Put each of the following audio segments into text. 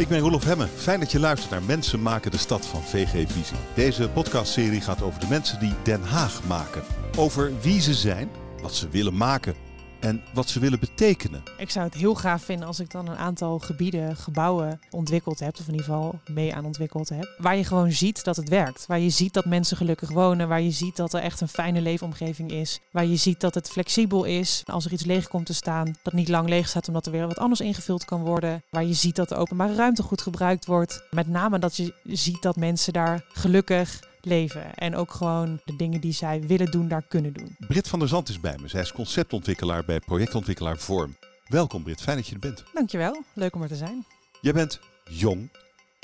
Ik ben Roelof Hemme. Fijn dat je luistert naar Mensen maken de stad van VG Visie. Deze podcastserie gaat over de mensen die Den Haag maken. Over wie ze zijn, wat ze willen maken en wat ze willen betekenen. Ik zou het heel gaaf vinden als ik dan een aantal gebieden, gebouwen ontwikkeld heb, of in ieder geval mee aan ontwikkeld heb, waar je gewoon ziet dat het werkt. Waar je ziet dat mensen gelukkig wonen, waar je ziet dat er echt een fijne leefomgeving is, waar je ziet dat het flexibel is. Als er iets leeg komt te staan, dat niet lang leeg staat omdat er weer wat anders ingevuld kan worden. Waar je ziet dat de openbare ruimte goed gebruikt wordt. Met name dat je ziet dat mensen daar gelukkig leven. En ook gewoon de dingen die zij willen doen, daar kunnen doen. Brit van der Zand is bij me. Zij is conceptontwikkelaar bij projectontwikkelaar Vorm. Welkom Brit, fijn dat je er bent. Dankjewel, leuk om er te zijn. Jij bent jong,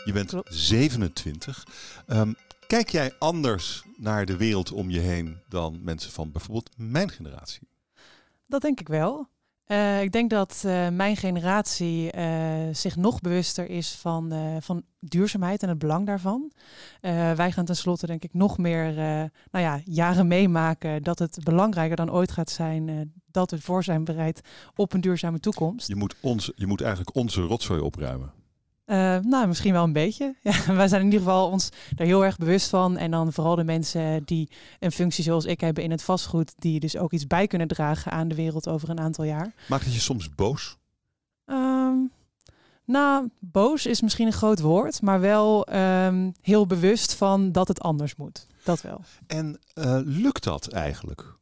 je bent Klopt. 27. Ehm, kijk jij anders naar de wereld om je heen dan mensen van bijvoorbeeld mijn generatie? Dat denk ik wel. Eh, ik denk dat eh, mijn generatie eh, zich nog bewuster is van, van duurzaamheid en het belang daarvan. Wij gaan tenslotte denk ik nog meer nou ja, jaren meemaken dat het belangrijker dan ooit gaat zijn dat we voor zijn bereid op een duurzame toekomst. Je moet, ons, je moet eigenlijk onze rotzooi opruimen. Eh, nou, misschien wel een beetje. Ja, wij zijn in ieder geval ons daar heel erg bewust van. En dan vooral de mensen die een functie zoals ik hebben in het vastgoed, die dus ook iets bij kunnen dragen aan de wereld over een aantal jaar. Maakt het je soms boos? Ehm, nou, boos is misschien een groot woord, maar wel ehm, heel bewust van dat het anders moet. Dat wel. En eh, lukt dat eigenlijk?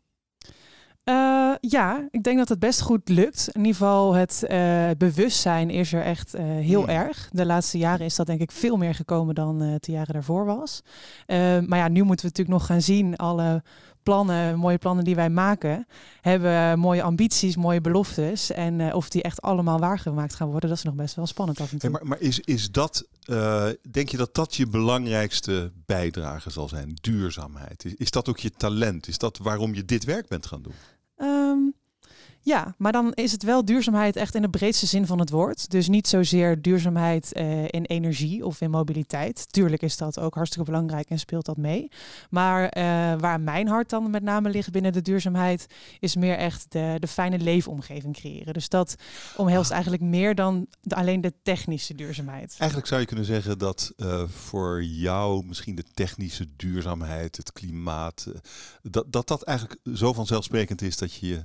Eh, ja, ik denk dat het best goed lukt. In ieder geval het eh, bewustzijn is er echt eh, heel Hmm. erg. De laatste jaren is dat denk ik veel meer gekomen dan eh de jaren daarvoor was. Maar ja, nu moeten we natuurlijk nog gaan zien. Alle plannen, mooie plannen die wij maken, hebben mooie ambities, mooie beloftes. En of die echt allemaal waargemaakt gaan worden, dat is nog best wel spannend af en toe. Hey, maar maar is, is dat, denk je dat dat je belangrijkste bijdrage zal zijn? Duurzaamheid. Is, is dat ook je talent? Is dat waarom je dit werk bent gaan doen? Ja, maar dan is het wel duurzaamheid echt in de breedste zin van het woord. Dus niet zozeer duurzaamheid eh, in energie of in mobiliteit. Tuurlijk is dat ook hartstikke belangrijk en speelt dat mee. Maar eh, waar mijn hart dan met name ligt binnen de duurzaamheid, is meer echt de, de fijne leefomgeving creëren. Dus dat omhelst eigenlijk meer dan de- alleen de technische duurzaamheid. Eigenlijk zou je kunnen zeggen dat eh, voor jou misschien de technische duurzaamheid, het klimaat, dat, dat dat eigenlijk zo vanzelfsprekend is dat je,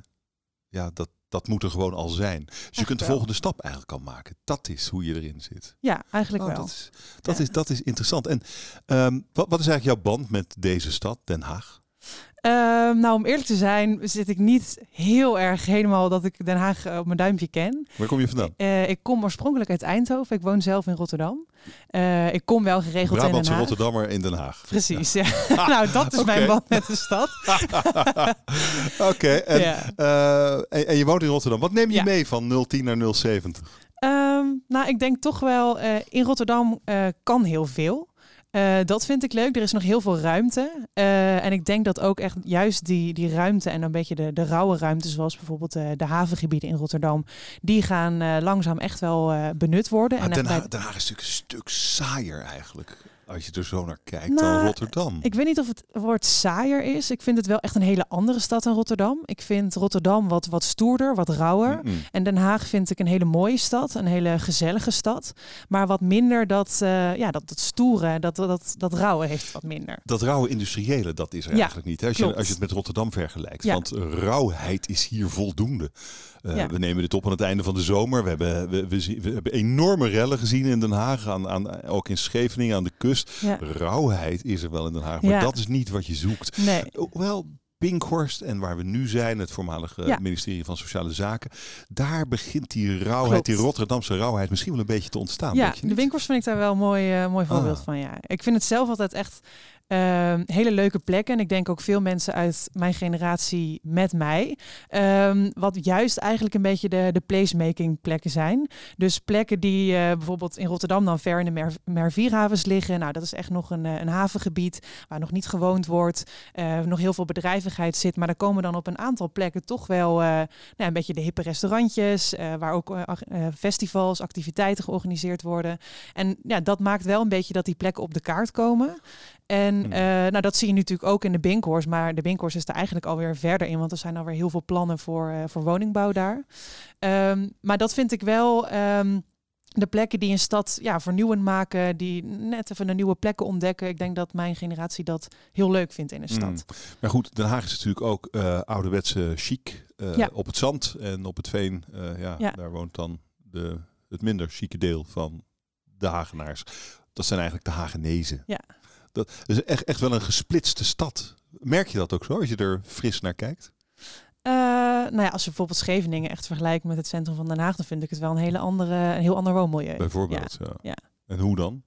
ja, dat, dat moet er gewoon al zijn. Dus je kunt de wel. volgende stap eigenlijk al maken. Dat is hoe je erin zit. Ja, eigenlijk Oh, wel. dat is, dat, Ja. is, dat is interessant. En ehm, wat, wat is eigenlijk jouw band met deze stad, Den Haag? Ehm, nou, om eerlijk te zijn, zit ik niet heel erg helemaal dat ik Den Haag eh, op mijn duimpje ken. Waar kom je vandaan? Eh, ik kom oorspronkelijk uit Eindhoven. Ik woon zelf in Rotterdam. Eh, ik kom wel geregeld in Den Brabantse Haag. Rotterdammer in Den Haag. Precies, ja. nou, dat is mijn band met de stad. Oké, en, Ja. en, en je woont in Rotterdam. Wat neem je Ja. mee van 010 naar 070? Ehm, nou, ik denk toch wel, in Rotterdam kan heel veel. Eh, dat vind ik leuk. Er is nog heel veel ruimte. Eh, en ik denk dat ook echt juist die, die ruimte en een beetje de, de rauwe ruimte, zoals bijvoorbeeld eh, de havengebieden in Rotterdam, die gaan langzaam echt wel benut worden. En Den, Den Haag is natuurlijk een stuk saaier eigenlijk. Als je er zo naar kijkt Nou, dan Rotterdam. Ik weet niet of het woord saaier is. Ik vind het wel echt een hele andere stad dan Rotterdam. Ik vind Rotterdam wat, wat stoerder, wat rauwer. En Den Haag vind ik een hele mooie stad, een hele gezellige stad. Maar wat minder dat, eh, ja, dat, dat stoere, dat, dat, dat rauwe heeft wat minder. Dat rauwe industriële, dat is er Ja, eigenlijk niet. Hè? Als, je, als je het met Rotterdam vergelijkt. Ja. Want rauwheid is hier voldoende. Eh, Ja. We nemen dit op aan het einde van de zomer. We hebben, we, we, we hebben enorme rellen gezien in Den Haag. Aan, aan, ook in Scheveningen aan de kust. Ja. Rauwheid is er wel in Den Haag. Maar Ja. dat is niet wat je zoekt. Nee, Hoewel Binkhorst en waar we nu zijn, het voormalige Ja. ministerie van Sociale Zaken, daar begint die rauwheid, Klopt. die Rotterdamse rauwheid misschien wel een beetje te ontstaan. ja, denk je de winkels vind ik daar wel een mooi, eh, mooi voorbeeld Ah. van. Ja. Ik vind het zelf altijd echt ehm, hele leuke plekken. En ik denk ook veel mensen uit mijn generatie met mij. Ehm, wat juist eigenlijk een beetje de, de placemaking plekken zijn. Dus plekken die eh, bijvoorbeeld in Rotterdam dan ver in de Mer Mervierhavens liggen. Nou, dat is echt nog een, eh, een havengebied waar nog niet gewoond wordt. eh, nog heel veel bedrijvigheid zit. Maar daar komen dan op een aantal plekken toch wel nou, een beetje de hippe restaurantjes. waar ook festivals, activiteiten georganiseerd worden. En ja, dat maakt wel een beetje dat die plekken op de kaart komen. En Hmm. eh, nou, dat zie je natuurlijk ook in de Binkhorst. Maar de Binkhorst is er eigenlijk alweer verder in. Want er zijn alweer heel veel plannen voor, eh, voor woningbouw daar. Ehm, maar dat vind ik wel... ehm, de plekken die een stad ja, vernieuwend maken, die net even een nieuwe plekken ontdekken. Ik denk dat mijn generatie dat heel leuk vindt in een stad. Mm. Maar goed, Den Haag is natuurlijk ook uh, ouderwetse chic. Uh, Ja. Op het zand en op het veen, eh, ja, Ja. daar woont dan de, het minder chique deel van de Hagenaars. Dat zijn eigenlijk de Hagenezen. Ja. Dat is echt, echt wel een gesplitste stad. Merk je dat ook zo, als je er fris naar kijkt? Eh, nou ja, als je bijvoorbeeld Scheveningen echt vergelijkt met het centrum van Den Haag, dan vind ik het wel een hele andere, een heel ander woonmilieu. Bijvoorbeeld. Ja. ja. En hoe dan?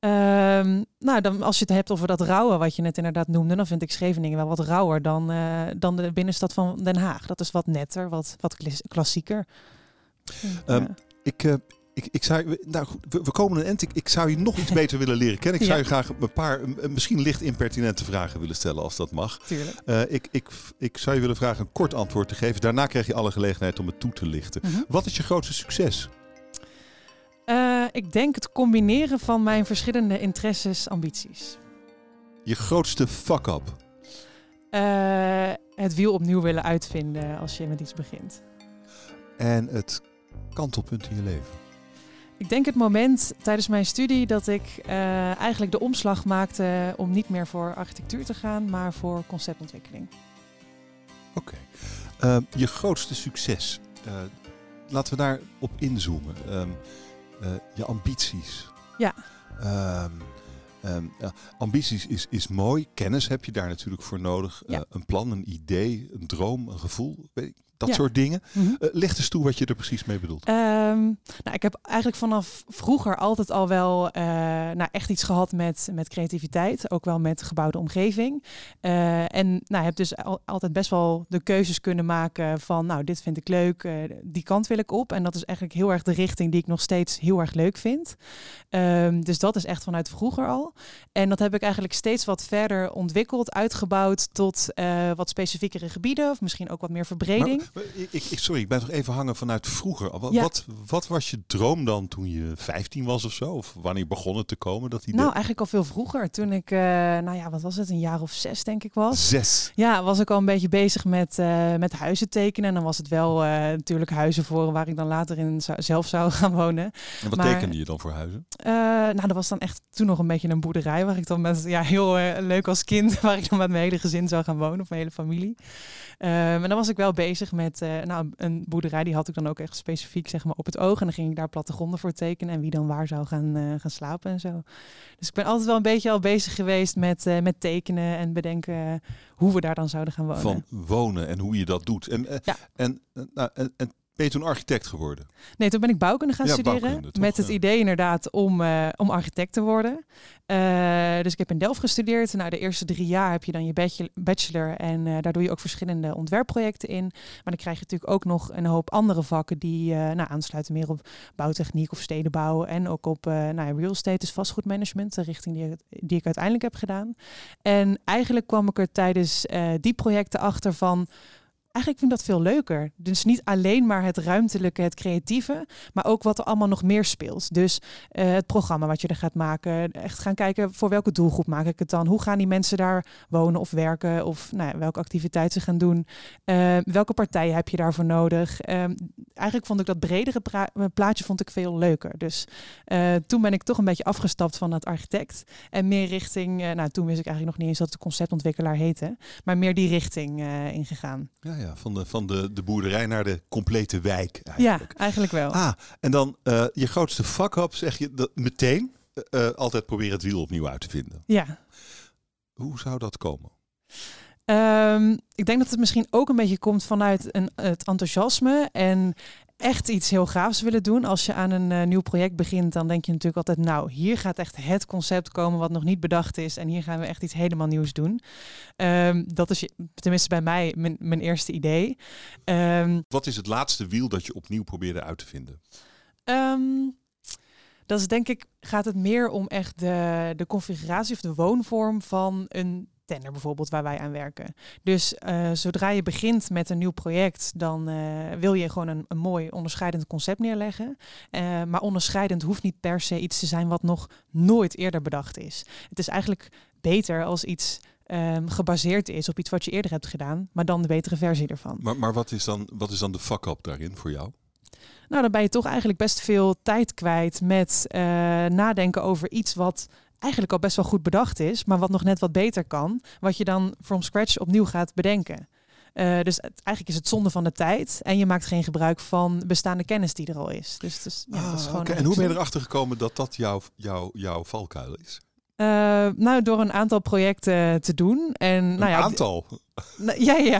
Ehm, nou, dan, als je het hebt over dat rauwe wat je net inderdaad noemde, dan vind ik Scheveningen wel wat rauwer dan, eh, dan de binnenstad van Den Haag. Dat is wat netter, wat, wat klas- klassieker. Ja. Ik, eh, ik, ik zou, nou goed, we, we komen een end. Ik, ik zou je nog iets beter willen leren kennen. Ik zou Ja. je graag een paar, misschien licht impertinente vragen willen stellen, als dat mag. Tuurlijk. Eh, ik, ik, ik zou je willen vragen een kort antwoord te geven. Daarna krijg je alle gelegenheid om het toe te lichten. Mhm. Wat is je grootste succes? Eh, ik denk het combineren van mijn verschillende interesses, ambities. Je grootste fuck-up? Eh, het wiel opnieuw willen uitvinden als je met iets begint. En het kantelpunt in je leven? Ik denk het moment tijdens mijn studie dat ik eh, eigenlijk de omslag maakte om niet meer voor architectuur te gaan, maar voor conceptontwikkeling. Oké. Eh, je grootste succes? Eh, laten we daarop inzoomen. Ehm, eh, je ambities. Ja. Ehm, ehm, ja, ambities is, is mooi. Kennis heb je daar natuurlijk voor nodig. Ja. Een plan, een idee, een droom, een gevoel. Weet ik, dat Ja. soort dingen. Eh, licht eens toe wat je er precies mee bedoelt. Ehm, nou, ik heb eigenlijk vanaf vroeger altijd al wel eh, nou, echt iets gehad met, met creativiteit. Ook wel met gebouwde omgeving. Eh, en nou, heb dus al- altijd best wel de keuzes kunnen maken van... nou, dit vind ik leuk, die kant wil ik op. En dat is eigenlijk heel erg de richting die ik nog steeds heel erg leuk vind. Ehm, dus dat is echt vanuit vroeger al. En dat heb ik eigenlijk steeds wat verder ontwikkeld, uitgebouwd... tot wat specifiekere gebieden of misschien ook wat meer verbreding. Maar ik, ik, sorry, ik ben toch even hangen vanuit vroeger. Wat, Ja. wat, wat was je droom dan toen je 15 was of zo? Of wanneer begon het te komen, dat idee? Nou, eigenlijk al veel vroeger. Toen ik, eh, nou ja, wat was het, een jaar of zes denk ik was. Zes. Ja, was ik al een beetje bezig met, eh, met huizen tekenen. En dan was het wel eh, natuurlijk huizen voor waar ik dan later in zou- zelf zou gaan wonen. En wat Maar- tekende je dan voor huizen? Nou, dat was dan echt toen nog een beetje een boerderij waar ik dan met, ja, heel leuk als kind, waar ik dan met mijn hele gezin zou gaan wonen of mijn hele familie. Maar dan was ik wel bezig met, eh, nou, een boerderij die had ik dan ook echt specifiek zeg maar op het oog. En dan ging ik daar plattegronden voor tekenen en wie dan waar zou gaan, eh, gaan slapen en zo. Dus ik ben altijd wel een beetje al bezig geweest met, eh, met tekenen en bedenken hoe we daar dan zouden gaan wonen. Van wonen en hoe je dat doet. En, Ja. en, nou, en, en ben je toen architect geworden? Nee, toen ben ik bouwkunde gaan Ja, studeren. bouwkunde, toch? met het Ja. idee inderdaad om, eh, om architect te worden. Eh, dus ik heb in Delft gestudeerd. Nou, de eerste drie jaar heb je dan je bachelor, bachelor en eh, daar doe je ook verschillende ontwerpprojecten in. Maar dan krijg je natuurlijk ook nog een hoop andere vakken die nou, aansluiten meer op bouwtechniek of stedenbouw. En ook op nou real estate, dus vastgoedmanagement, de richting die, die ik uiteindelijk heb gedaan. En eigenlijk kwam ik er tijdens die projecten achter van... Eigenlijk vind ik dat veel leuker. Dus niet alleen maar het ruimtelijke, het creatieve, maar ook wat er allemaal nog meer speelt. Dus eh, het programma wat je er gaat maken. Echt gaan kijken voor welke doelgroep maak ik het dan? Hoe gaan die mensen daar wonen of werken? Of nou ja, welke activiteit ze gaan doen? Eh, welke partijen heb je daarvoor nodig? Ehm, eigenlijk vond ik dat bredere plaatje vond ik veel leuker. Dus eh, toen ben ik toch een beetje afgestapt van het architect. En meer richting, nou toen wist ik eigenlijk nog niet eens dat het conceptontwikkelaar heette. Maar meer die richting ingegaan. Ja, ja van, de, van de, de boerderij naar de complete wijk Ja, eigenlijk. eigenlijk wel. Ah, en dan eh, je grootste fuck-up zeg je dat meteen eh, eh, altijd proberen het wiel opnieuw uit te vinden. Ja. Hoe zou dat komen? Ehm, ik denk dat het misschien ook een beetje komt vanuit een, het enthousiasme en echt iets heel gaafs willen doen. Als je aan een eh, nieuw project begint, dan denk je natuurlijk altijd, nou, hier gaat echt het concept komen wat nog niet bedacht is en hier gaan we echt iets helemaal nieuws doen. Ehm, dat is tenminste bij mij mijn, mijn eerste idee. Ehm, Wat is het laatste wiel dat je opnieuw probeerde uit te vinden? Ehm, dat is denk ik, gaat het meer om echt de, de configuratie of de woonvorm van een tender bijvoorbeeld waar wij aan werken. Dus eh, zodra je begint met een nieuw project, dan eh, wil je gewoon een, een mooi onderscheidend concept neerleggen. Eh, maar onderscheidend hoeft niet per se iets te zijn wat nog nooit eerder bedacht is. Het is eigenlijk beter als iets ehm, gebaseerd is op iets wat je eerder hebt gedaan, maar dan de betere versie ervan. Maar, maar wat, is dan, wat is dan de fuck-up daarin voor jou? Nou, dan ben je toch eigenlijk best veel tijd kwijt met nadenken over iets wat eigenlijk al best wel goed bedacht is, maar wat nog net wat beter kan, wat je dan from scratch opnieuw gaat bedenken. Uh, dus het, eigenlijk is het zonde van de tijd en je maakt geen gebruik van bestaande kennis die er al is. Dus, dus ja, ah, dat is gewoon En hoe ben je erachter gekomen dat dat jouw jouw jouw valkuil is? Uh, nou, door een aantal projecten te doen. En, een nou ja, aantal? Nou, ja, ja.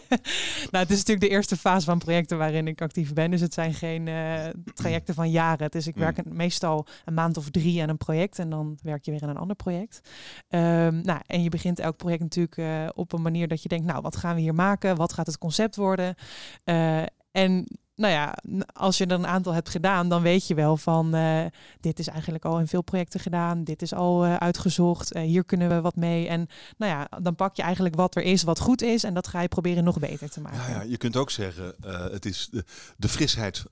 nou, het is natuurlijk de eerste fase van projecten waarin ik actief ben. Dus het zijn geen uh, trajecten van jaren. Dus ik werk mm. meestal een maand of drie aan een project. En dan werk je weer aan een ander project. Um, nou, en je begint elk project natuurlijk uh, op een manier dat je denkt... nou, wat gaan we hier maken? Wat gaat het concept worden? En nou ja, als je er een aantal hebt gedaan, dan weet je wel van uh, dit is eigenlijk al in veel projecten gedaan, dit is al uh, uitgezocht, uh, hier kunnen we wat mee. En nou ja, dan pak je eigenlijk wat er is, wat goed is, en dat ga je proberen nog beter te maken. Ja, ja je kunt ook zeggen, het is de, de frisheid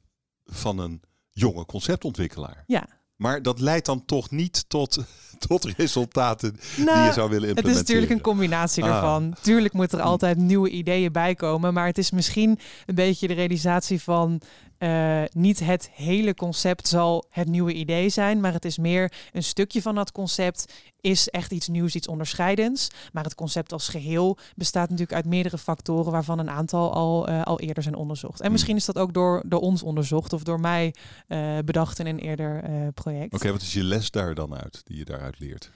van een jonge conceptontwikkelaar. Ja. Maar dat leidt dan toch niet tot, tot resultaten die je nou, zou willen implementeren. Het is natuurlijk een combinatie ah. ervan. Tuurlijk moet er altijd nieuwe ideeën bij komen. Maar het is misschien een beetje de realisatie van uh, niet het hele concept zal het nieuwe idee zijn, maar het is meer een stukje van dat concept is echt iets nieuws, iets onderscheidends. Maar het concept als geheel bestaat natuurlijk uit meerdere factoren, waarvan een aantal al, uh, al eerder zijn onderzocht. En hmm. misschien is dat ook door, door ons onderzocht of door mij uh, bedacht in een eerder project. Oké, wat is je les daar dan uit, die je daaruit leert?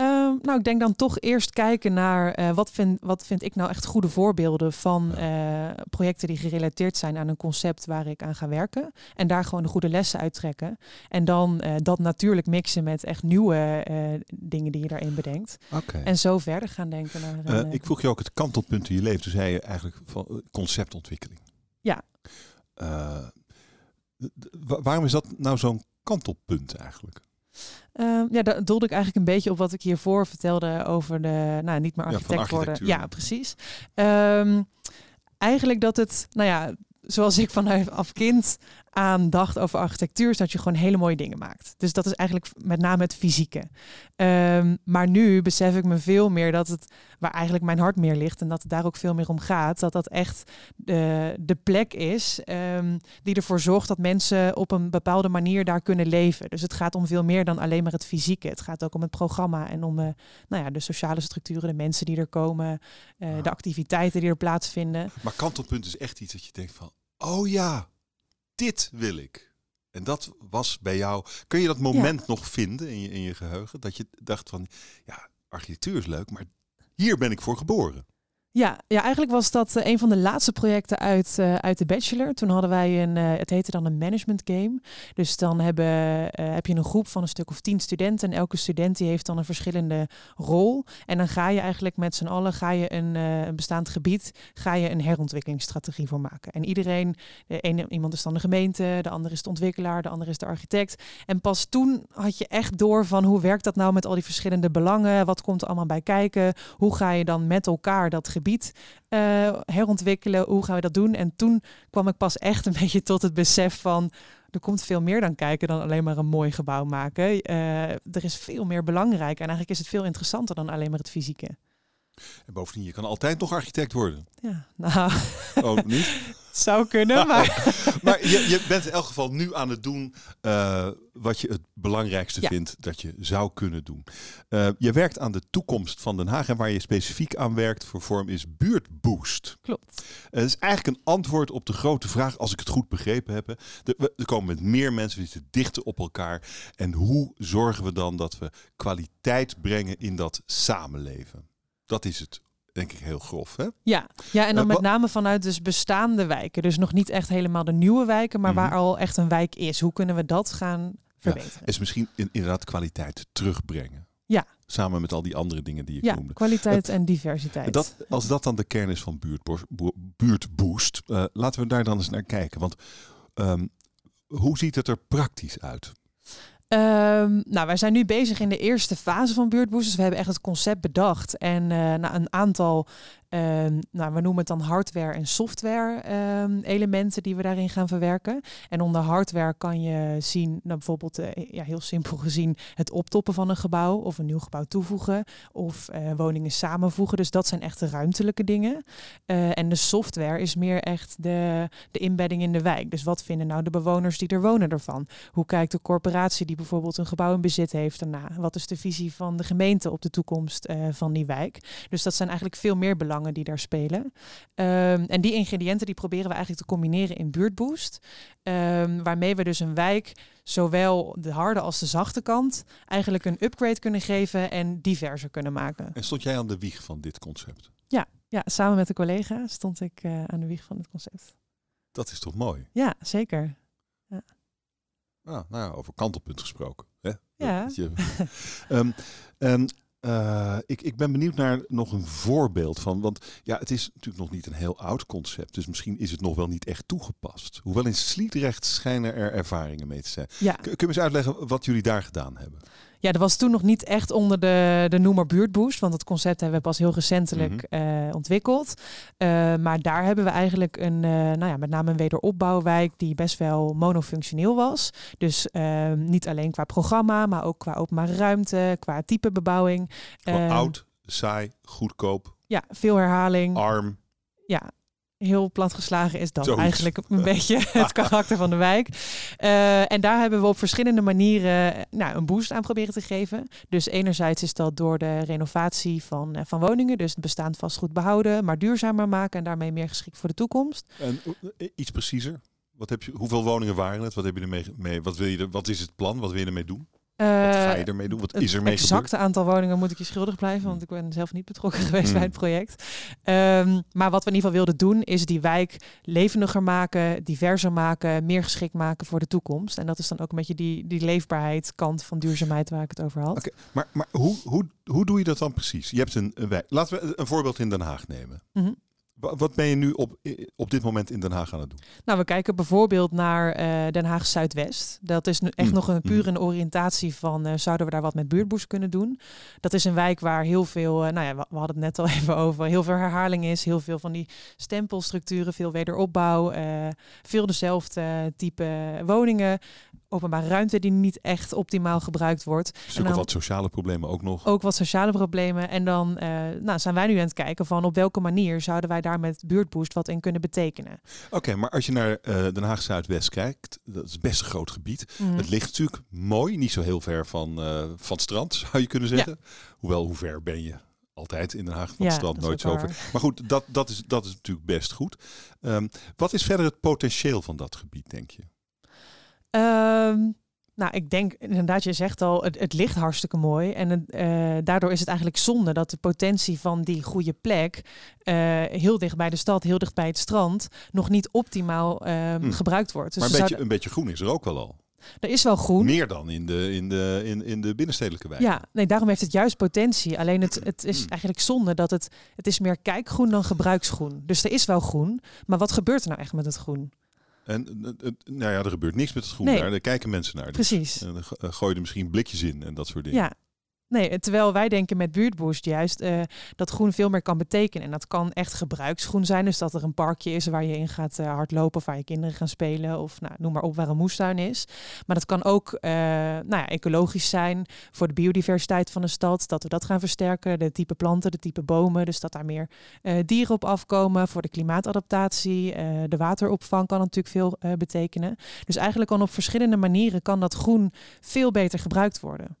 Uh, nou, ik denk dan toch eerst kijken naar uh, wat, vind, wat vind ik nou echt goede voorbeelden van uh, projecten die gerelateerd zijn aan een concept waar ik aan ga werken. En daar gewoon de goede lessen uittrekken. En dan eh, dat natuurlijk mixen met echt nieuwe dingen die je daarin bedenkt. Okay. En zo verder gaan denken. Naar, ik vroeg je ook het kantelpunt in je leven. Toen zei je eigenlijk van conceptontwikkeling. Ja. waarom is dat nou zo'n kantelpunt eigenlijk? Uh, ja, dat doelde ik eigenlijk een beetje op wat ik hiervoor vertelde over de, nou, niet meer architect ja, worden. Ja, precies. Um, eigenlijk dat het, nou ja, zoals ik vanaf kind aan dacht over architectuur, is dat je gewoon hele mooie dingen maakt. Dus dat is eigenlijk met name het fysieke. Um, maar nu besef ik me veel meer dat het, waar eigenlijk mijn hart meer ligt en dat het daar ook veel meer om gaat, dat dat echt de, de plek is um, die ervoor zorgt dat mensen op een bepaalde manier daar kunnen leven. Dus het gaat om veel meer dan alleen maar het fysieke. Het gaat ook om het programma en om uh, nou ja, de sociale structuren, de mensen die er komen, uh, ja. de activiteiten die er plaatsvinden. Maar kantelpunt is echt iets dat je denkt van, oh ja, dit wil ik. En dat was bij jou. Kun je dat moment ja. nog vinden in je, in je geheugen? Dat je dacht van, ja, architectuur is leuk, maar hier ben ik voor geboren. Ja, ja, eigenlijk was dat uh, een van de laatste projecten uit, uh, uit de bachelor. Toen hadden wij een, uh, het heette dan een management game. Dus dan hebben, heb je een groep van een stuk of tien studenten. En elke student die heeft dan een verschillende rol. En dan ga je eigenlijk met z'n allen ga je een, een bestaand gebied, ga je een herontwikkelingsstrategie voor maken. En iedereen, de ene, iemand is dan de gemeente, de andere is de ontwikkelaar, de andere is de architect. En pas toen had je echt door van hoe werkt dat nou met al die verschillende belangen? Wat komt er allemaal bij kijken? Hoe ga je dan met elkaar dat gebied gebied uh, herontwikkelen. Hoe gaan we dat doen? En toen kwam ik pas echt een beetje tot het besef van er komt veel meer dan kijken dan alleen maar een mooi gebouw maken. Uh, er is veel meer belangrijk en eigenlijk is het veel interessanter dan alleen maar het fysieke. En bovendien, je kan altijd nog architect worden. Ja, nou. Oh, niet? zou kunnen, maar... maar je, je, bent in elk geval nu aan het doen uh, wat je het belangrijkste ja. vindt dat je zou kunnen doen. Uh, je werkt aan de toekomst van Den Haag en waar je specifiek aan werkt voor vorm is buurtboost. Klopt. Het is eigenlijk een antwoord op de grote vraag, als ik het goed begrepen heb. Er komen met meer mensen, we zitten dichter op elkaar. En hoe zorgen we dan dat we kwaliteit brengen in dat samenleven? Dat is het denk ik heel grof. Hè? Ja. ja, en dan uh, met name vanuit dus bestaande wijken. Dus nog niet echt helemaal de nieuwe wijken, maar mm -hmm. waar al echt een wijk is. Hoe kunnen we dat gaan verbeteren? Ja, is misschien in, inderdaad kwaliteit terugbrengen. Ja. Samen met al die andere dingen die ik ja, noemde. kwaliteit het, en diversiteit. Dat, als dat dan de kern is van buurtboost, buurtboost uh, laten we daar dan eens naar kijken. Want um, hoe ziet het er praktisch uit? Um, nou, wij zijn nu bezig in de eerste fase van buurtboosters. We hebben echt het concept bedacht en uh, nou, een aantal Ehm, nou, we noemen het dan hardware en software ehm, elementen die we daarin gaan verwerken. En onder hardware kan je zien, nou, bijvoorbeeld eh, ja, heel simpel gezien, het optoppen van een gebouw of een nieuw gebouw toevoegen of eh, woningen samenvoegen. Dus dat zijn echt de ruimtelijke dingen. Eh, en de software is meer echt de, de inbedding in de wijk. Dus wat vinden nou de bewoners die er wonen ervan? Hoe kijkt de corporatie die bijvoorbeeld een gebouw in bezit heeft daarna? Wat is de visie van de gemeente op de toekomst van die wijk? Dus dat zijn eigenlijk veel meer belangen die daar spelen. Um, en die ingrediënten die proberen we eigenlijk te combineren in Buurtboost. Um, waarmee we dus een wijk zowel de harde als de zachte kant eigenlijk een upgrade kunnen geven en diverser kunnen maken. En stond jij aan de wieg van dit concept? Ja, ja samen met een collega stond ik uh, aan de wieg van het concept. Dat is toch mooi? Ja, zeker. Ja. Ah, nou ja, over kantelpunt gesproken. Hè? Ja. Je, um, en uh, ik, ik ben benieuwd naar nog een voorbeeld van. Want ja, het is natuurlijk nog niet een heel oud concept. Dus misschien is het nog wel niet echt toegepast. Hoewel in Sliedrecht schijnen er ervaringen mee te zijn. Ja. Kun je eens uitleggen wat jullie daar gedaan hebben? Ja, dat was toen nog niet echt onder de, de noemer buurtboost, want dat concept hebben we pas heel recentelijk mm -hmm. uh, ontwikkeld. Uh, maar daar hebben we eigenlijk een, uh, nou ja, met name een wederopbouwwijk die best wel monofunctioneel was. Dus niet alleen qua programma, maar ook qua openbare ruimte, qua type bebouwing. Gewoon oud, saai, goedkoop. Ja, veel herhaling. Arm. Ja, heel platgeslagen is dat Zoiets. eigenlijk een beetje het karakter van de wijk. Uh, en daar hebben we op verschillende manieren nou, een boost aan proberen te geven. Dus enerzijds is dat door de renovatie van, uh, van woningen, dus het bestaand vastgoed behouden, maar duurzamer maken en daarmee meer geschikt voor de toekomst. En uh, iets preciezer? Wat heb je, hoeveel woningen waren het? Wat, heb je ermee, mee, wat, wil je wat is het plan? Wat wil je ermee doen? Wat ga je ermee doen? Wat is er mee Het exacte gebeurd? aantal woningen moet ik je schuldig blijven, want ik ben zelf niet betrokken geweest mm. bij het project. Um, maar wat we in ieder geval wilden doen, is die wijk levendiger maken, diverser maken, meer geschikt maken voor de toekomst. En dat is dan ook een beetje die, die leefbaarheid kant van duurzaamheid waar ik het over had. Okay, maar maar hoe, hoe, hoe doe je dat dan precies? Je hebt een, een wijk. Laten we een voorbeeld in Den Haag nemen. Mm -hmm. Wat ben je nu op, op dit moment in Den Haag aan het doen? Nou, we kijken bijvoorbeeld naar uh, Den Haag Zuidwest. Dat is nu echt Mm. nog een puur Mm. een oriëntatie van uh, zouden we daar wat met buurtboost kunnen doen. Dat is een wijk waar heel veel, uh, nou ja, we, we, hadden het net al even over, heel veel herhaling is, heel veel van die stempelstructuren, veel wederopbouw, eh, veel dezelfde type woningen. Openbare ruimte die niet echt optimaal gebruikt wordt. Stuk of wat sociale problemen ook nog. Ook wat sociale problemen. En dan uh, nou, zijn wij nu aan het kijken van op welke manier zouden wij daar met buurtboost wat in kunnen betekenen. Oké, okay, maar als je naar uh, Den Haag Zuidwest kijkt, dat is best een groot gebied. Mhm. Het ligt natuurlijk mooi, niet zo heel ver van, uh, van het strand, zou je kunnen zeggen. Ja. Hoewel, hoe ver ben je? Altijd in Den Haag van ja, strand, nooit zo ver. Maar goed, dat, dat, is, dat is natuurlijk best goed. Um, wat is verder het potentieel van dat gebied, denk je? Um, nou, ik denk inderdaad, je zegt al, het, het ligt hartstikke mooi. En uh, daardoor is het eigenlijk zonde dat de potentie van die goede plek uh, heel dicht bij de stad, heel dicht bij het strand, nog niet optimaal uh, Hmm. gebruikt wordt. Dus maar een beetje, zouden... een beetje groen is er ook wel al. Er is wel groen. Meer dan in de, in de, in, in de binnenstedelijke wijk. Ja, nee, daarom heeft het juist potentie. Alleen het, het is Hmm. eigenlijk zonde dat het, het is meer kijkgroen dan gebruiksgroen. Dus er is wel groen, maar wat gebeurt er nou echt met het groen? En nou ja, er gebeurt niks met het groen Nee. daar. Daar kijken mensen naar. Dus, Precies. En dan go- uh, gooi je er misschien blikjes in en dat soort dingen. Ja. Nee, terwijl wij denken met buurtboost juist uh, dat groen veel meer kan betekenen. En dat kan echt gebruiksgroen zijn. Dus dat er een parkje is waar je in gaat uh, hardlopen of waar je kinderen gaan spelen. Of nou, noem maar op waar een moestuin is. Maar dat kan ook nou ja, ecologisch zijn voor de biodiversiteit van de stad. Dat we dat gaan versterken. De type planten, de type bomen. Dus dat daar meer dieren op afkomen. Voor de klimaatadaptatie. De wateropvang kan natuurlijk veel betekenen. Dus eigenlijk kan op verschillende manieren kan dat groen veel beter gebruikt worden.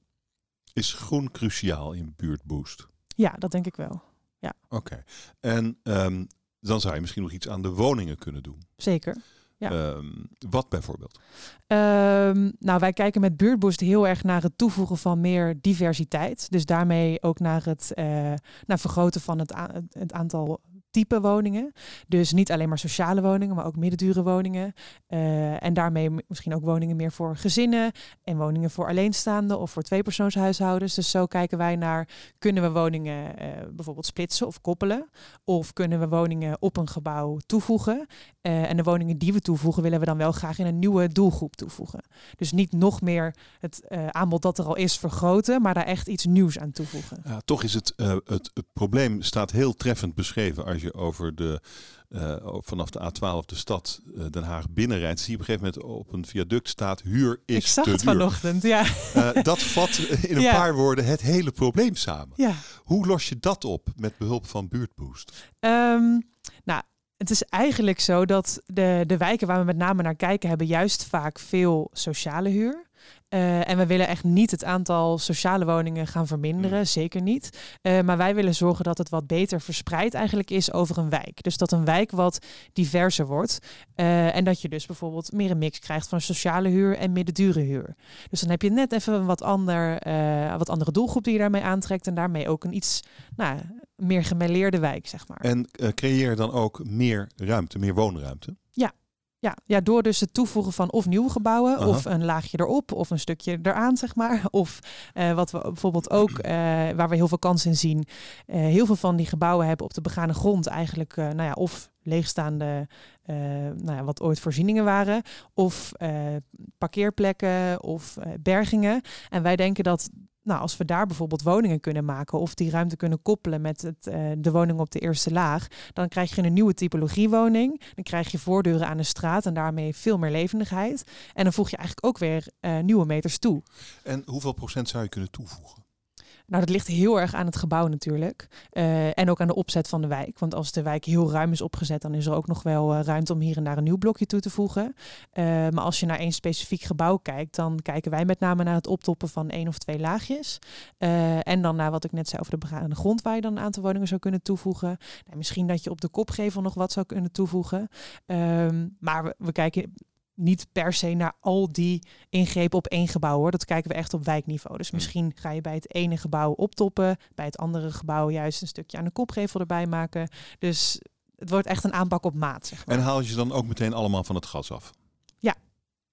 Is groen cruciaal in buurtboost? Ja, dat denk ik wel. Ja. Oké. Okay. En um, dan zou je misschien nog iets aan de woningen kunnen doen. Zeker. Ja. Um, wat bijvoorbeeld? Um, nou, wij kijken met Buurtboost heel erg naar het toevoegen van meer diversiteit. Dus daarmee ook naar het uh, naar vergroten van het, het aantal type woningen. Dus niet alleen maar sociale woningen, maar ook middendure woningen. Uh, en daarmee misschien ook woningen meer voor gezinnen en woningen voor alleenstaanden of voor tweepersoonshuishoudens. Dus zo kijken wij naar, kunnen we woningen uh, bijvoorbeeld splitsen of koppelen? Of kunnen we woningen op een gebouw toevoegen? Uh, en de woningen die we toevoegen, willen we dan wel graag in een nieuwe doelgroep toevoegen. Dus niet nog meer het aanbod dat er al is vergroten, maar daar echt iets nieuws aan toevoegen. Ja, toch is het, het, het probleem staat heel treffend beschreven als je over de uh, vanaf de A12 de stad uh, Den Haag binnenrijdt, zie je op een gegeven moment op een viaduct staat huur is Ik zag te het duur. vanochtend, ja. Uh, dat vat in een Ja. paar woorden het hele probleem samen. ja. Hoe los je dat op met behulp van Buurtboost? Ehm, nou, het is eigenlijk zo dat de, de wijken waar we met name naar kijken, hebben juist vaak veel sociale huur. Eh, en we willen echt niet het aantal sociale woningen gaan verminderen, zeker niet. Eh, maar wij willen zorgen dat het wat beter verspreid eigenlijk is over een wijk. Dus dat een wijk wat diverser wordt. Eh, en dat je dus bijvoorbeeld meer een mix krijgt van sociale huur en middendure huur. Dus dan heb je net even een wat, ander, wat andere doelgroep die je daarmee aantrekt. En daarmee ook een iets nou, meer gemêleerde wijk, zeg maar. En creëer dan ook meer ruimte, meer woonruimte? Ja, ja, door dus het toevoegen van of nieuwe gebouwen, Aha. of een laagje erop, of een stukje eraan, zeg maar. Of eh, wat we bijvoorbeeld ook, eh, waar we heel veel kans in zien, eh, heel veel van die gebouwen hebben op de begane grond eigenlijk, nou ja, of leegstaande, nou ja, wat ooit voorzieningen waren, of parkeerplekken of bergingen. En wij denken dat nou, als we daar bijvoorbeeld woningen kunnen maken of die ruimte kunnen koppelen met het, eh, de woning op de eerste laag, dan krijg je een nieuwe typologie woning. Dan krijg je voordeuren aan de straat en daarmee veel meer levendigheid. En dan voeg je eigenlijk ook weer eh, nieuwe meters toe. En hoeveel procent zou je kunnen toevoegen? Nou, dat ligt heel erg aan het gebouw natuurlijk. Eh, en ook aan de opzet van de wijk. Want als de wijk heel ruim is opgezet, dan is er ook nog wel eh, ruimte om hier en daar een nieuw blokje toe te voegen. Eh, maar als je naar één specifiek gebouw kijkt, dan kijken wij met name naar het optoppen van één of twee laagjes. En dan naar wat ik net zei over de begane grond, waar je dan een aantal woningen zou kunnen toevoegen. Nou, misschien dat je op de kopgevel nog wat zou kunnen toevoegen. Ehm, maar we kijken niet per se naar al die ingrepen op één gebouw hoor. Dat kijken we echt op wijkniveau. Dus Hmm. misschien ga je bij het ene gebouw optoppen, bij het andere gebouw juist een stukje aan de kopgevel erbij maken. Dus het wordt echt een aanpak op maat. Zeg maar. En haal je ze dan ook meteen allemaal van het gas af?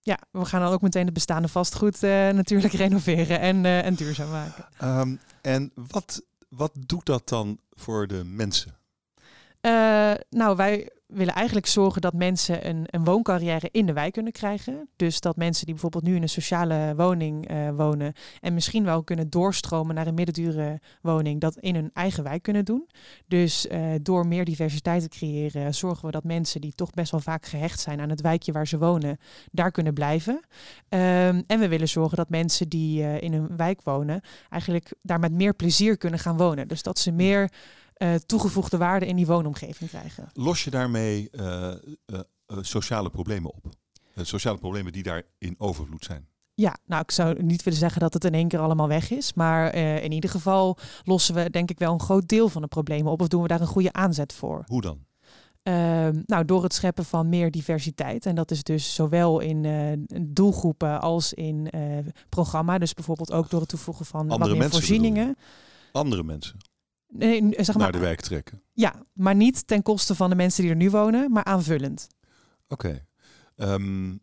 Ja, we gaan dan ook meteen het bestaande vastgoed eh, natuurlijk renoveren en, eh, en duurzaam maken. Ehm, en wat, wat doet dat dan voor de mensen? Eh, nou, wij willen eigenlijk zorgen dat mensen een, een wooncarrière in de wijk kunnen krijgen. Dus dat mensen die bijvoorbeeld nu in een sociale woning eh, wonen en misschien wel kunnen doorstromen naar een middendure woning, dat in hun eigen wijk kunnen doen. Dus eh, door meer diversiteit te creëren, zorgen we dat mensen die toch best wel vaak gehecht zijn aan het wijkje waar ze wonen, daar kunnen blijven. Ehm, en we willen zorgen dat mensen die eh, in een wijk wonen, eigenlijk daar met meer plezier kunnen gaan wonen. Dus dat ze meer eh, toegevoegde waarde in die woonomgeving krijgen. Los je daarmee eh, eh, sociale problemen op? Sociale problemen die daar in overvloed zijn. Ja, nou, ik zou niet willen zeggen dat het in één keer allemaal weg is. Maar in ieder geval lossen we denk ik wel een groot deel van de problemen op. Of doen we daar een goede aanzet voor. Hoe dan? Ehm, nou, door het scheppen van meer diversiteit. En dat is dus zowel in doelgroepen als in eh, programma. Dus bijvoorbeeld ook door het toevoegen van Andere wat meer mensen voorzieningen. Andere mensen Nee, n- zeg maar, naar de wijk trekken. Ja, maar niet ten koste van de mensen die er nu wonen, maar aanvullend. Oké. Ehm,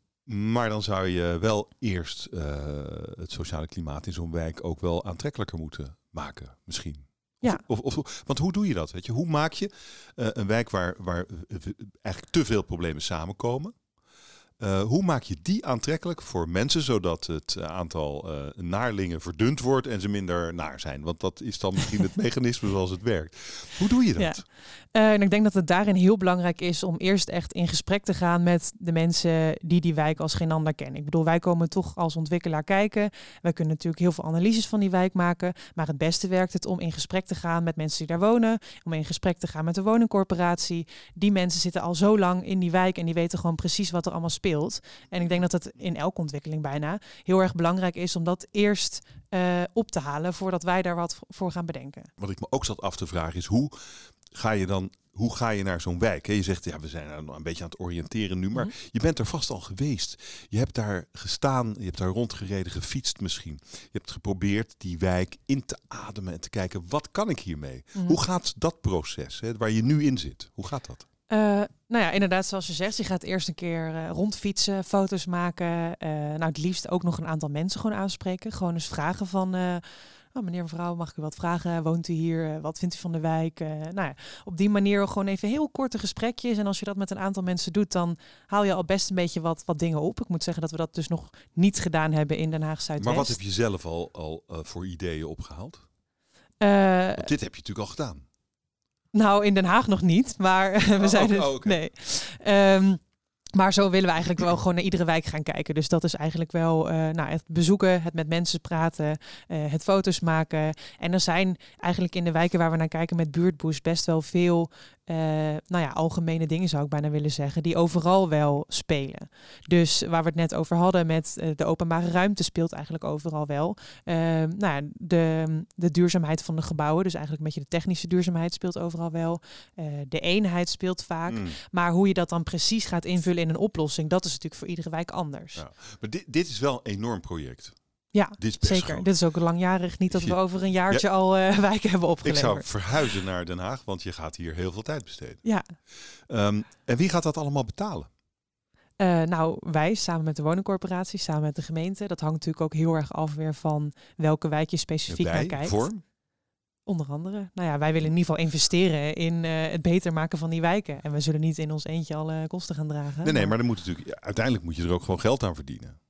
maar dan zou je wel eerst eh, het sociale klimaat in zo'n wijk ook wel aantrekkelijker moeten maken, misschien. Of- Ja. Of, of, want hoe doe je dat? Weet je? Hoe maak je eh, een wijk waar, waar eh, eigenlijk te veel problemen samenkomen? Eh, hoe maak je die aantrekkelijk voor mensen, zodat het eh, aantal eh, naarlingen verdund wordt en ze minder naar zijn? Want dat is dan misschien het mechanisme zoals het werkt. Hoe doe je dat? Ja. En ik denk dat het daarin heel belangrijk is om eerst echt in gesprek te gaan met de mensen die die wijk als geen ander kennen. Ik bedoel, wij komen toch als ontwikkelaar kijken. Wij kunnen natuurlijk heel veel analyses van die wijk maken. Maar het beste werkt het om in gesprek te gaan met mensen die daar wonen. Om in gesprek te gaan met de woningcorporatie. Die mensen zitten al zo lang in die wijk en die weten gewoon precies wat er allemaal speelt. En ik denk dat het in elke ontwikkeling bijna heel erg belangrijk is om dat eerst eh, op te halen voordat wij daar wat voor gaan bedenken. Wat ik me ook zat af te vragen is hoe ga je dan hoe ga je naar zo'n wijk? Hè? Je zegt, ja, we zijn een beetje aan het oriënteren nu, maar Mhm. je bent er vast al geweest. Je hebt daar gestaan, je hebt daar rondgereden, gefietst misschien. Je hebt geprobeerd die wijk in te ademen en te kijken, wat kan ik hiermee? Mhm. Hoe gaat dat proces, hè, waar je nu in zit? Hoe gaat dat? Eh, nou ja, inderdaad, zoals je zegt, je gaat eerst een keer eh, rondfietsen, foto's maken. eh, nou, het liefst ook nog een aantal mensen gewoon aanspreken. Gewoon eens vragen van, oh, meneer, mevrouw, mag ik u wat vragen? Woont u hier? Wat vindt u van de wijk? Nou ja, op die manier gewoon even heel korte gesprekjes. En als je dat met een aantal mensen doet, dan haal je al best een beetje wat, wat dingen op. Ik moet zeggen dat we dat dus nog niet gedaan hebben in Den Haag Zuidwest. Maar wat heb je zelf al, al voor ideeën opgehaald? Eh, dit heb je natuurlijk al gedaan. Nou, in Den Haag nog niet, maar we Oh, zijn oh, dus, oh, oké. nee. Ehm, maar zo willen we eigenlijk wel gewoon naar iedere wijk gaan kijken. Dus dat is eigenlijk wel eh, nou, het bezoeken, het met mensen praten, eh, het foto's maken. En er zijn eigenlijk in de wijken waar we naar kijken met Buurtboost best wel veel eh, nou ja, algemene dingen zou ik bijna willen zeggen, die overal wel spelen. Dus waar we het net over hadden met de openbare ruimte speelt eigenlijk overal wel. Nou ja, de, de duurzaamheid van de gebouwen, dus eigenlijk een beetje de technische duurzaamheid speelt overal wel. De eenheid speelt vaak. Mm. Maar hoe je dat dan precies gaat invullen in een oplossing, dat is natuurlijk voor iedere wijk anders. Ja. Maar dit, dit is wel een enorm project. Ja, Dit Zeker. groot. Dit is ook langjarig. Niet dat we over een jaartje al eh, wijken hebben Ik opgeleverd. zou verhuizen naar Den Haag, want je gaat hier heel veel tijd besteden. Ja, Ehm, en wie gaat dat allemaal betalen? Eh, nou, wij samen met de woningcorporatie, samen met de gemeente. Dat hangt natuurlijk ook heel erg af weer van welke wijk je specifiek naar Wij, kijkt. vorm? Onder andere. Nou ja, wij willen in ieder geval investeren in eh, het beter maken van die wijken. En we zullen niet in ons eentje alle kosten gaan dragen. Nee, nee, maar dan moet natuurlijk, ja, uiteindelijk moet je er ook gewoon geld aan verdienen.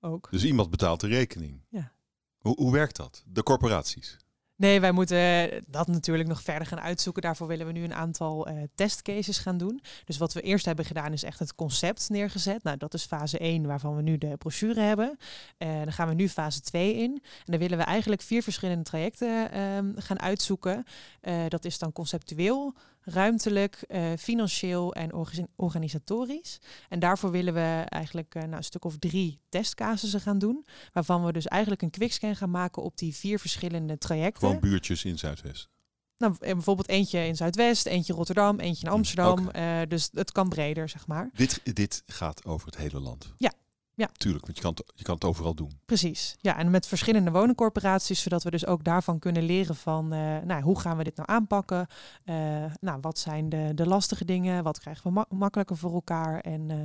ook. Dus iemand betaalt de rekening. Ja. Hoe, hoe werkt dat? De corporaties. Nee, wij moeten dat natuurlijk nog verder gaan uitzoeken. Daarvoor willen we nu een aantal eh, testcases gaan doen. Dus wat we eerst hebben gedaan is echt het concept neergezet. Nou, dat is fase 1 waarvan we nu de brochure hebben. Eh, dan gaan we nu fase 2 in. En dan willen we eigenlijk vier verschillende trajecten ehm, gaan uitzoeken. Eh, dat is dan conceptueel, ruimtelijk, eh, financieel en orga- organisatorisch. En daarvoor willen we eigenlijk eh, nou, een stuk of drie testcasussen gaan doen. Waarvan we dus eigenlijk een quickscan gaan maken op die vier verschillende trajecten. Gewoon buurtjes in Zuidwest. Nou, en bijvoorbeeld eentje in Zuidwest, eentje in Rotterdam, eentje in Amsterdam. Oké. Eh, dus het kan breder, zeg maar. Dit, dit gaat over het hele land. Ja, ja. Tuurlijk, want je kan, het, je kan het overal doen. Precies. Ja, en met verschillende woningcorporaties, zodat we dus ook daarvan kunnen leren van, eh, nou, hoe gaan we dit nou aanpakken? Eh, nou, wat zijn de, de lastige dingen? Wat krijgen we ma- makkelijker voor elkaar? En eh,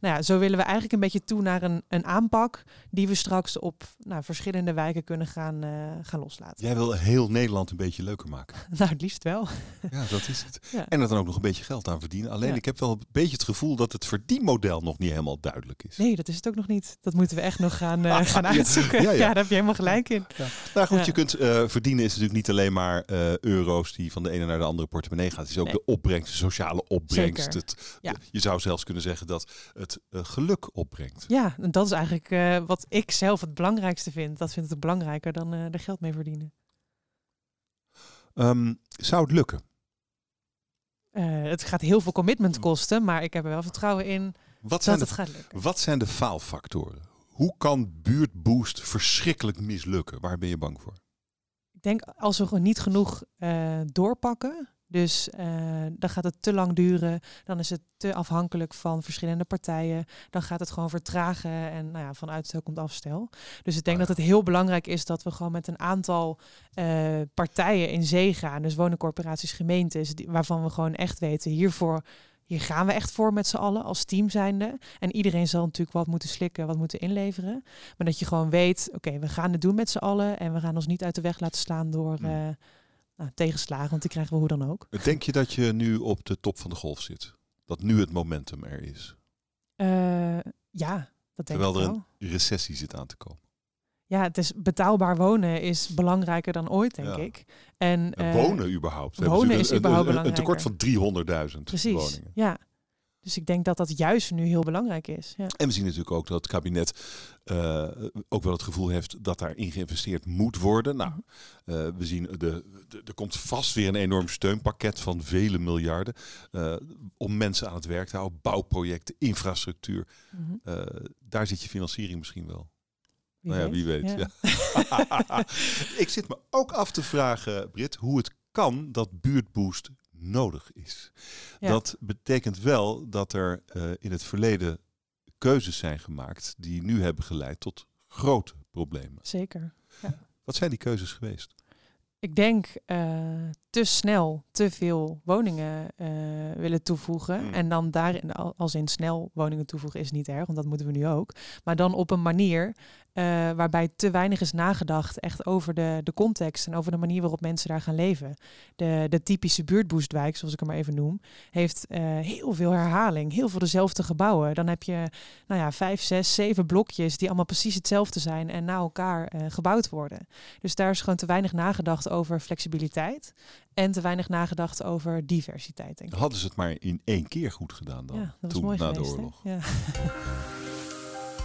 nou ja, zo willen we eigenlijk een beetje toe naar een, een aanpak die we straks op nou, verschillende wijken kunnen gaan, gaan loslaten. Jij wil heel Nederland een beetje leuker maken. Nou, het liefst wel. Ja, dat is het. Ja. En er dan ook nog een beetje geld aan verdienen. Alleen Ja. ik heb wel een beetje het gevoel dat het verdienmodel nog niet helemaal duidelijk is. Nee, dat is het ook nog niet. Dat moeten we echt nog gaan, eh, gaan Ja, uitzoeken. ja, Ja, ja. daar heb je helemaal gelijk in. Nou goed, je kunt eh, verdienen is natuurlijk niet alleen maar eh, euro's die van de ene naar de andere portemonnee gaan. Het is ook Nee. de opbrengst, de sociale opbrengst. Het, Ja. Je zou zelfs kunnen zeggen dat het geluk opbrengt. Ja, en dat is eigenlijk wat ik zelf het belangrijkste vind. Dat vind ik belangrijker dan er geld mee verdienen. Ehm, zou het lukken? Het gaat heel veel commitment kosten, maar ik heb er wel vertrouwen in Wat zijn, dat de, het gaat lukken. wat zijn de faalfactoren? Hoe kan buurtboost verschrikkelijk mislukken? Waar ben je bang voor? Ik denk als we gewoon niet genoeg eh, doorpakken, dus eh, dan gaat het te lang duren, dan is het te afhankelijk van verschillende partijen, dan gaat het gewoon vertragen en nou ja, van uitstel komt afstel. Dus ik denk Ah, dat het heel belangrijk is dat we gewoon met een aantal eh, partijen in zee gaan, dus woningcorporaties, gemeentes, die, waarvan we gewoon echt weten, hiervoor hier gaan we echt voor met z'n allen als team zijnde. En iedereen zal natuurlijk wat moeten slikken, wat moeten inleveren. Maar dat je gewoon weet, oké, we gaan het doen met z'n allen. En we gaan ons niet uit de weg laten slaan door Hmm. eh, nou, tegenslagen. Want die krijgen we hoe dan ook. Denk je dat je nu op de top van de golf zit? Dat nu het momentum er is? Eh, ja, dat denk Terwijl ik er wel. een recessie zit aan te komen. Ja, het is betaalbaar wonen is belangrijker dan ooit, denk Ja. ik. En, En eh, wonen überhaupt. Wonen natuurlijk is een- überhaupt een, een, een tekort van 300.000 Precies, woningen. ja. Dus ik denk dat dat juist nu heel belangrijk is. Ja. En we zien natuurlijk ook dat het kabinet eh, ook wel het gevoel heeft dat daarin geïnvesteerd moet worden. Nou, Mhm. eh, we zien de, de- er komt vast weer een enorm steunpakket van vele miljarden om mensen aan het werk te houden. Bouwprojecten, infrastructuur. Mhm. Daar zit je financiering misschien wel. Wie nou ja, wie weet. Ja. Ik zit me ook af te vragen, Brit, hoe het kan dat buurtboost nodig is. Ja. Dat betekent wel dat er eh, in het verleden keuzes zijn gemaakt die nu hebben geleid tot grote problemen. Zeker. Wat zijn die keuzes geweest? Ik denk eh, te snel te veel woningen eh, willen toevoegen. Hmm. En dan daarin, al- als in snel woningen toevoegen is niet erg, want dat moeten we nu ook. Maar dan op een manier eh, waarbij te weinig is nagedacht echt over de, de context en over de manier waarop mensen daar gaan leven. De, de typische buurtboostwijk, zoals ik hem maar even noem, heeft eh, heel veel herhaling, heel veel dezelfde gebouwen. Dan heb je nou ja, vijf, zes, zeven blokjes die allemaal precies hetzelfde zijn en na elkaar eh, gebouwd worden. Dus daar is gewoon te weinig nagedacht over flexibiliteit en te weinig nagedacht over diversiteit, denk ik. Hadden ze het maar in één keer goed gedaan dan, Ja, dat was toen mooi na geweest. de hè? oorlog. Ja.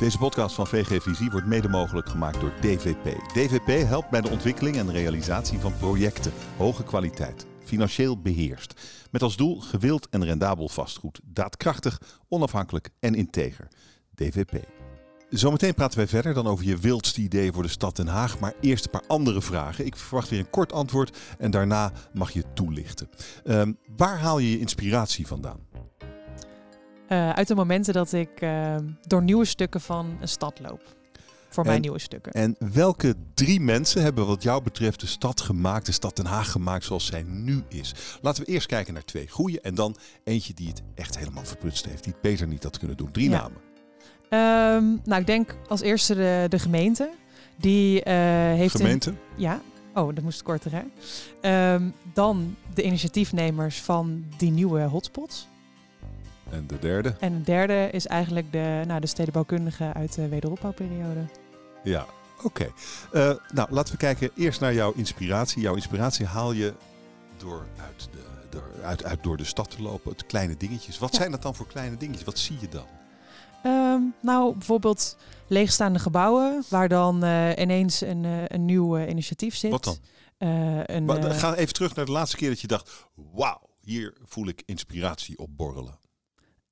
Deze podcast van VG Visie wordt mede mogelijk gemaakt door DVP. DVP helpt bij de ontwikkeling en realisatie van projecten, hoge kwaliteit, financieel beheerst. Met als doel gewild en rendabel vastgoed, daadkrachtig, onafhankelijk en integer. DVP. Zometeen praten wij verder dan over je wildste ideeën voor de stad Den Haag. Maar eerst een paar andere vragen. Ik verwacht weer een kort antwoord en daarna mag je toelichten. Ehm, waar haal je je inspiratie vandaan? Eh, uit de momenten dat ik eh, door nieuwe stukken van een stad loop. Voor En- mijn nieuwe stukken. En welke drie mensen hebben wat jou betreft de stad gemaakt, de stad Den Haag gemaakt zoals zij nu is? Laten we eerst kijken naar twee goede en dan eentje die het echt helemaal verprutst heeft, die het beter niet had kunnen doen. Drie Ja. namen. Ehm, nou, ik denk als eerste de, de gemeente. Die eh, heeft... in- Gemeente? ja. Oh, dat moest korter, hè? Ehm, dan de initiatiefnemers van die nieuwe hotspots. En de derde? En de derde is eigenlijk de, nou, de stedenbouwkundige uit de wederopbouwperiode. Ja, oké. Eh, nou, laten we kijken eerst naar jouw inspiratie. Jouw inspiratie haal je door uit de, door, uit, uit door de stad te lopen, het kleine dingetjes. Wat Ja. zijn dat dan voor kleine dingetjes? Wat zie je dan? Ehm, nou, bijvoorbeeld leegstaande gebouwen, waar dan eh, ineens een, eh, een nieuw initiatief zit. Wat dan? Een, Maar, ga even terug naar de laatste keer dat je dacht, wauw, hier voel ik inspiratie op borrelen.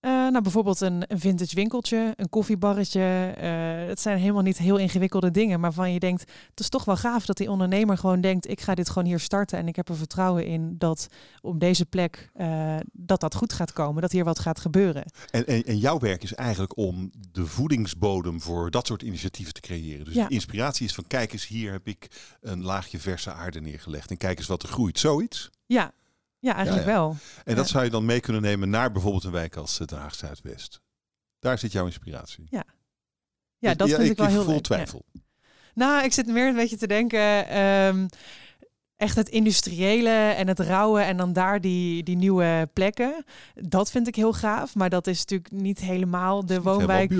Eh, nou, bijvoorbeeld een, een vintage winkeltje, een koffiebarretje. eh het zijn helemaal niet heel ingewikkelde dingen, maar van je denkt, het is toch wel gaaf dat die ondernemer gewoon denkt, ik ga dit gewoon hier starten en ik heb er vertrouwen in dat op deze plek eh, dat dat goed gaat komen, dat hier wat gaat gebeuren. En, en, en jouw werk is eigenlijk om de voedingsbodem voor dat soort initiatieven te creëren. Dus Ja. de inspiratie is van kijk eens, hier heb ik een laagje verse aarde neergelegd. En kijk eens wat er groeit. Zoiets. Ja, ja eigenlijk Ja, ja. wel. En dat Ja. zou je dan mee kunnen nemen naar bijvoorbeeld een wijk als eh, Den Haag Zuidwest. Daar zit jouw inspiratie. Ja, dat vind ik, wel heel leuk. Ja. twijfel. Nou, ik zit meer een beetje te denken. ehm, echt het industriële en het rauwe en dan daar die, die nieuwe plekken. Dat vind ik heel gaaf. Maar dat is natuurlijk niet helemaal de woonwijk.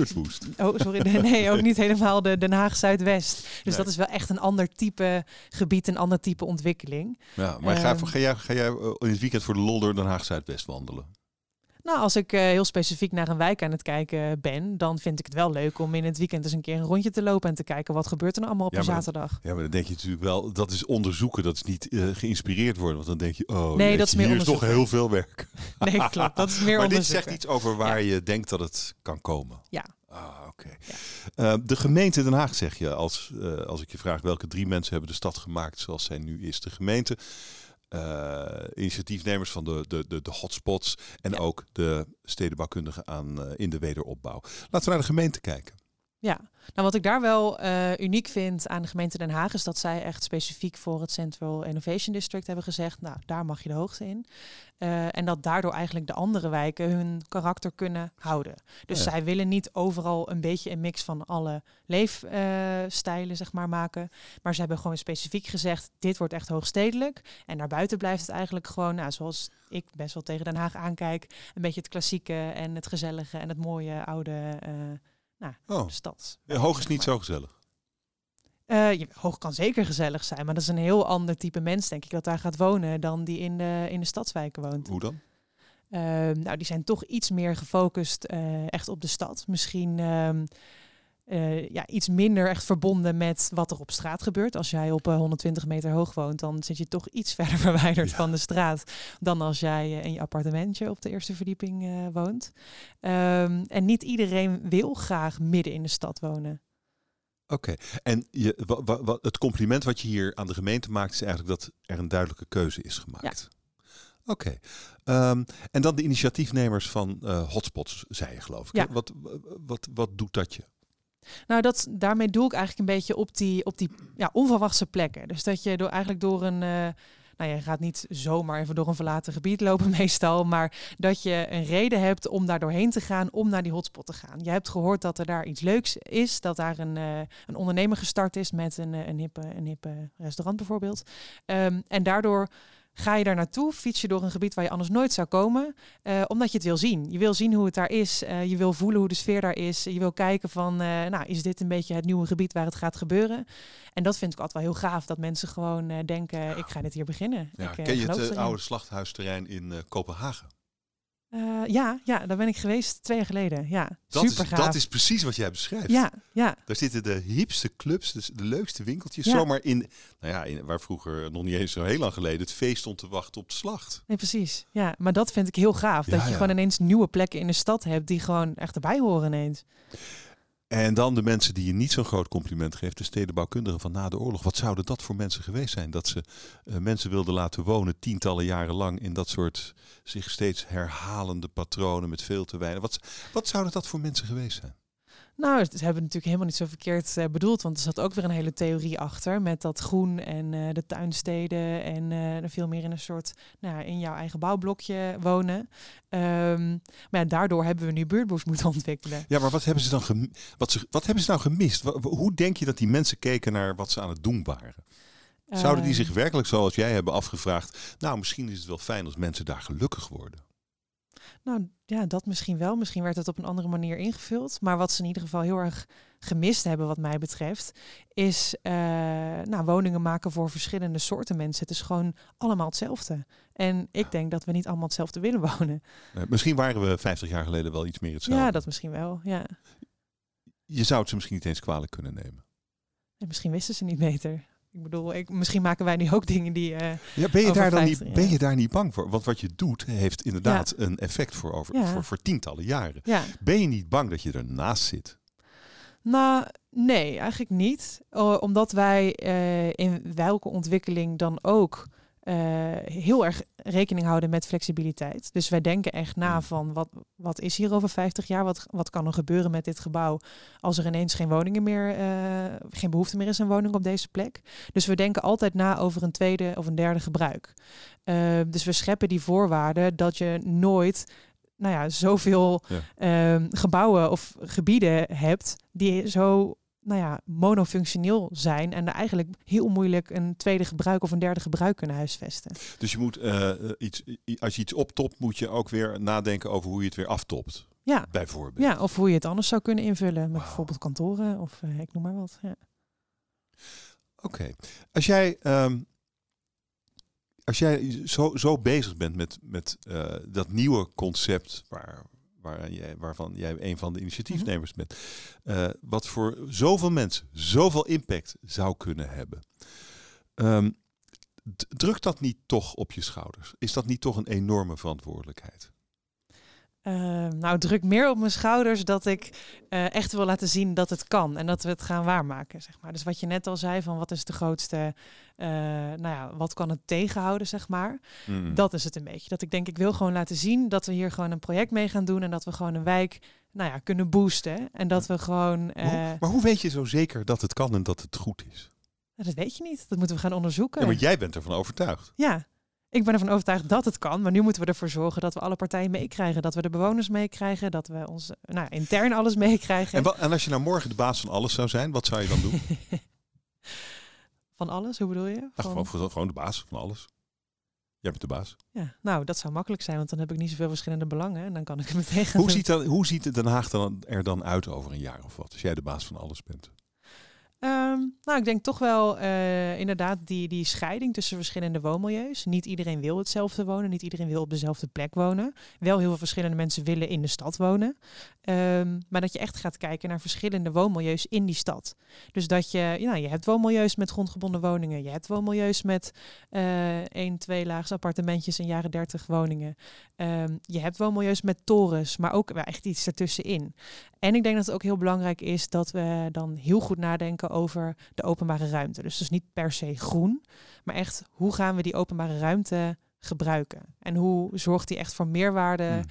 Oh, sorry. Nee, ook niet helemaal de Den Haag Zuidwest. Dus Nee. dat is wel echt een ander type gebied, een ander type ontwikkeling. Ja, maar ga, Ehm. ga jij, ga jij eh, in het weekend voor de lol door Den Haag Zuidwest wandelen? Nou, als ik eh, heel specifiek naar een wijk aan het kijken ben, dan vind ik het wel leuk om in het weekend eens een keer een rondje te lopen en te kijken wat gebeurt er nou allemaal op Ja, een zaterdag. Ja, maar dan denk je natuurlijk wel, dat is onderzoeken, dat is niet eh, geïnspireerd worden. Want dan denk je, oh, Nee, jeetje, dat is meer hier is toch heel veel werk. Nee, klopt. Dat is meer maar dit zegt iets over waar je denkt dat het kan komen. Ja. Ah, oké. Ja. Eh, de gemeente Den Haag zeg je, als, als ik je vraag welke drie mensen hebben de stad gemaakt zoals zij nu is. De gemeente, eh, initiatiefnemers van de, de, de, de hotspots en Ja. ook de stedenbouwkundigen aan, eh, in de wederopbouw. Laten we naar de gemeente kijken. Ja, nou wat ik daar wel eh, uniek vind aan de gemeente Den Haag is dat zij echt specifiek voor het Central Innovation District hebben gezegd, nou daar mag je de hoogte in. Eh, en dat daardoor eigenlijk de andere wijken hun karakter kunnen houden. Dus Ja. zij willen niet overal een beetje een mix van alle leefstijlen zeg maar maken. Maar ze hebben gewoon specifiek gezegd, dit wordt echt hoogstedelijk. En daarbuiten blijft het eigenlijk gewoon, nou, zoals ik best wel tegen Den Haag aankijk, een beetje het klassieke en het gezellige en het mooie oude eh, Oh, stad. ja, hoog is niet zo gezellig. Je- hoog kan zeker gezellig zijn, maar dat is een heel ander type mens, denk ik, dat daar gaat wonen dan die in de, in de stadswijken woont. Hoe dan? Ehm, nou, die zijn toch iets meer gefocust eh, echt op de stad. Misschien eh, ja, iets minder echt verbonden met wat er op straat gebeurt. Als jij op eh, 120 meter hoog woont, dan zit je toch iets verder verwijderd Ja. van de straat dan als jij eh, in je appartementje op de eerste verdieping woont. Ehm, en niet iedereen wil graag midden in de stad wonen. Oké, en je, wa, wa- wa- het compliment wat je hier aan de gemeente maakt, is eigenlijk dat er een duidelijke keuze is gemaakt. Oké. Ehm, en dan de initiatiefnemers van uh, hotspots, zei je geloof ik. Ja. Wat, wat, wat doet dat je? Nou, dat, daarmee doe ik eigenlijk een beetje op die, op die ja, onverwachte plekken. Dus dat je door, eigenlijk door een... Uh, nou, je gaat niet zomaar even door een verlaten gebied lopen meestal, maar dat je een reden hebt om daar doorheen te gaan, om naar die hotspot te gaan. Je hebt gehoord dat er daar iets leuks is, dat daar een, uh, een ondernemer gestart is met een, een, hippe, een hippe restaurant bijvoorbeeld. Um, en daardoor Ga je daar naartoe, fiets je door een gebied waar je anders nooit zou komen, uh, omdat je het wil zien. Je wil zien hoe het daar is, uh, je wil voelen hoe de sfeer daar is. Je wil kijken van, uh, nou, is dit een beetje het nieuwe gebied waar het gaat gebeuren? En dat vind ik altijd wel heel gaaf, dat mensen gewoon denken, ik ga dit hier beginnen. Ja, ik, ken je het oude slachthuisterrein in Kopenhagen? Uh, ja, ja, daar ben ik geweest twee jaar geleden. Ja, dat super is, gaaf. Dat is precies wat jij beschrijft. Ja, ja. Daar zitten de hipste clubs, dus de leukste winkeltjes, ja. zomaar in, nou ja, in, waar vroeger nog niet eens zo heel lang geleden het feest stond te wachten op de slacht. Nee, precies. Ja, maar dat vind ik heel gaaf. Ja, dat je ja. gewoon ineens nieuwe plekken in de stad hebt die gewoon echt erbij horen ineens. En dan de mensen die je niet zo'n groot compliment geeft, de stedenbouwkundigen van na de oorlog. Wat zouden dat voor mensen geweest zijn? Dat ze uh, mensen wilden laten wonen tientallen jaren lang in dat soort zich steeds herhalende patronen met veel te weinig. Wat, wat zouden dat voor mensen geweest zijn? Nou, ze hebben natuurlijk helemaal niet zo verkeerd uh, bedoeld, want er zat ook weer een hele theorie achter met dat groen en uh, de tuinsteden en uh, veel meer in een soort, nou, in jouw eigen bouwblokje wonen. Um, maar ja, daardoor hebben we nu buurtboers moeten ontwikkelen. Ja, maar wat hebben ze dan gem wat, ze, wat hebben ze nou gemist? Wat, hoe denk je dat die mensen keken naar wat ze aan het doen waren? Zouden die zich werkelijk zoals jij hebben afgevraagd, nou misschien is het wel fijn als mensen daar gelukkig worden? Nou ja, dat misschien wel. Misschien werd het op een andere manier ingevuld. Maar wat ze in ieder geval heel erg gemist hebben, wat mij betreft, is uh, nou, woningen maken voor verschillende soorten mensen. Het is gewoon allemaal hetzelfde. En ik denk dat we niet allemaal hetzelfde willen wonen. Nee, misschien waren we 50 jaar geleden wel iets meer hetzelfde. Ja, dat misschien wel. Ja. Je zou het ze misschien niet eens kwalijk kunnen nemen. En misschien wisten ze niet beter. Ik bedoel, ik, misschien maken wij nu ook dingen die. Uh, ja, ben, je daar dan 50, niet, ben je daar niet bang voor? Want wat je doet, heeft inderdaad ja. een effect voor, over, Ja. voor, voor tientallen jaren. ja. Ben je niet bang dat je ernaast zit? Nou, nee, eigenlijk niet. Omdat wij uh, in welke ontwikkeling dan ook uh, heel erg rekening houden met flexibiliteit. Dus wij denken echt na van wat, wat is hier over 50 jaar? Wat, wat kan er gebeuren met dit gebouw als er ineens geen woningen meer, uh, geen behoefte meer is aan woning op deze plek? Dus we denken altijd na over een tweede of een derde gebruik. Uh, dus we scheppen die voorwaarden dat je nooit nou ja, zoveel ja. uh, gebouwen of gebieden hebt die zo nou ja, monofunctioneel zijn en er eigenlijk heel moeilijk een tweede gebruik of een derde gebruik kunnen huisvesten. Dus je moet uh, iets, als je iets optopt, moet je ook weer nadenken over hoe je het weer aftopt. Ja. Bijvoorbeeld. Ja, of hoe je het anders zou kunnen invullen met wow. bijvoorbeeld kantoren of uh, ik noem maar wat. Ja. Oké. Okay. Als jij um, als jij zo, zo bezig bent met, met uh, dat nieuwe concept waar, waar jij, waarvan jij een van de initiatiefnemers bent, uh, wat voor zoveel mensen zoveel impact zou kunnen hebben. Um, drukt dat niet toch op je schouders? Is dat niet toch een enorme verantwoordelijkheid? Uh, nou, het drukt meer op mijn schouders dat ik uh, echt wil laten zien dat het kan en dat we het gaan waarmaken. Zeg maar. Dus wat je net al zei, van wat is de grootste, uh, nou ja, wat kan het tegenhouden, zeg maar. Mm. Dat is het een beetje. Dat ik denk, ik wil gewoon laten zien dat we hier gewoon een project mee gaan doen en dat we gewoon een wijk, nou ja, kunnen boosten. En dat we gewoon. Hoe, maar hoe weet je zo zeker dat het kan en dat het goed is? Dat weet je niet. Dat moeten we gaan onderzoeken. Ja, maar jij bent ervan overtuigd. Ja, ik ben ervan overtuigd dat het kan, maar nu moeten we ervoor zorgen dat we alle partijen meekrijgen. Dat we de bewoners meekrijgen, dat we ons nou, intern alles meekrijgen. En, en, als je nou morgen de baas van alles zou zijn, wat zou je dan doen? van alles, hoe bedoel je? Van... Ach, gewoon, gewoon de baas van alles. Jij bent de baas. Ja, nou, dat zou makkelijk zijn, want dan heb ik niet zoveel verschillende belangen en dan kan ik het meteen gaan hoe ziet, dan, hoe ziet Den Haag dan, er dan uit over een jaar of wat, als jij de baas van alles bent? Um, nou, ik denk toch wel uh, inderdaad die, die scheiding tussen verschillende woonmilieus. Niet iedereen wil hetzelfde wonen, niet iedereen wil op dezelfde plek wonen. Wel heel veel verschillende mensen willen in de stad wonen. Um, maar dat je echt gaat kijken naar verschillende woonmilieus in die stad. Dus dat je, nou, je hebt woonmilieus met grondgebonden woningen. Je hebt woonmilieus met uh, één, twee laags appartementjes en jaren dertig woningen. Um, je hebt woonmilieus met torens, maar ook wel echt iets ertussenin. En ik denk dat het ook heel belangrijk is dat we dan heel goed nadenken over de openbare ruimte. Dus dus niet per se groen, maar echt hoe gaan we die openbare ruimte gebruiken? En hoe zorgt die echt voor meerwaarde Hmm.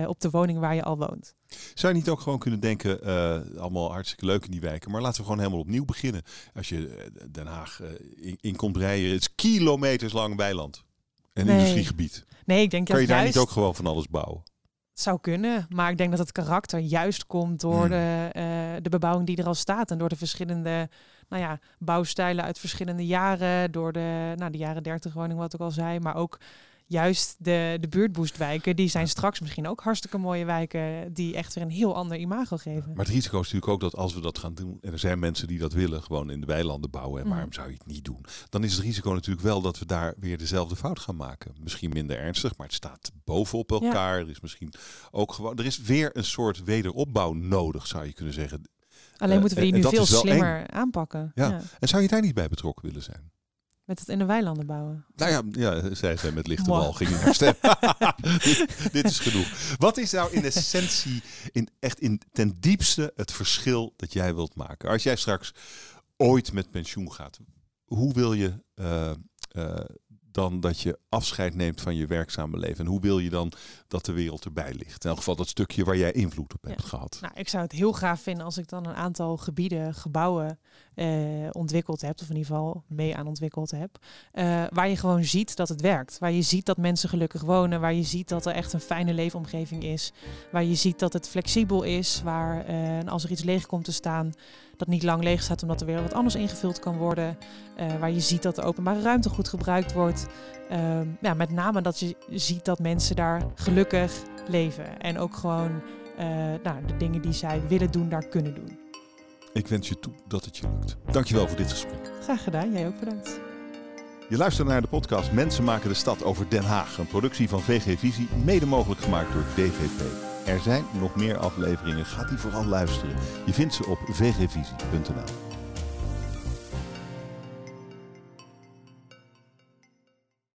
eh, op de woning waar je al woont? Zou je niet ook gewoon kunnen denken, eh, allemaal hartstikke leuk in die wijken, maar laten we gewoon helemaal opnieuw beginnen. Als je eh, Den Haag in, in komt rijden, het is kilometers lang weiland. En Nee. industriegebied. Nee, ik denk Kan je daar juist niet ook gewoon van alles bouwen? Zou kunnen. Maar ik denk dat het karakter juist komt door Hmm. de, eh, de bebouwing die er al staat. En door de verschillende nou ja, bouwstijlen uit verschillende jaren. Door de, nou, de jaren 30 woning, wat ik al zei. Maar ook juist de, de buurtboostwijken. Die zijn straks misschien ook hartstikke mooie wijken. Die echt weer een heel ander imago geven. Maar het risico is natuurlijk ook dat als we dat gaan doen, en er zijn mensen die dat willen, gewoon in de weilanden bouwen, en Mhm. waarom zou je het niet doen? Dan is het risico natuurlijk wel dat we daar weer dezelfde fout gaan maken. Misschien minder ernstig, maar het staat bovenop elkaar. Er is misschien ook gewoon, er is weer een soort wederopbouw nodig, zou je kunnen zeggen. Alleen eh, moeten we die nu veel slimmer aanpakken. Ja. Ja. En zou je daar niet bij betrokken willen zijn? Met het in de weilanden bouwen. Nou ja, ja zij zijn met lichte wal, ging je naar stem. dit, dit is genoeg. Wat is nou in essentie, in, echt in ten diepste, het verschil dat jij wilt maken? Als jij straks ooit met pensioen gaat, hoe wil je eh, eh, dan dat je afscheid neemt van je werkzame leven? En hoe wil je dan dat de wereld erbij ligt? In elk geval dat stukje waar jij invloed op hebt Ja. gehad. Nou, ik zou het heel gaaf vinden als ik dan een aantal gebieden, gebouwen eh, ontwikkeld heb, of in ieder geval mee aan ontwikkeld heb, eh, waar je gewoon ziet dat het werkt. Waar je ziet dat mensen gelukkig wonen, waar je ziet dat er echt een fijne leefomgeving is, waar je ziet dat het flexibel is, waar eh, en als er iets leeg komt te staan, dat niet lang leeg staat omdat er weer wat anders ingevuld kan worden, eh, waar je ziet dat de openbare ruimte goed gebruikt wordt. Ehm, ja, met name dat je ziet dat mensen daar gelukkig leven en ook gewoon eh, nou, de dingen die zij willen doen, daar kunnen doen. Ik wens je toe dat het je lukt. Dankjewel voor dit gesprek. Graag gedaan, jij ook bedankt. Je luistert naar de podcast Mensen maken de stad over Den Haag. Een productie van VG Visie, mede mogelijk gemaakt door DVP. Er zijn nog meer afleveringen, ga die vooral luisteren. Je vindt ze op vgvisie.nl.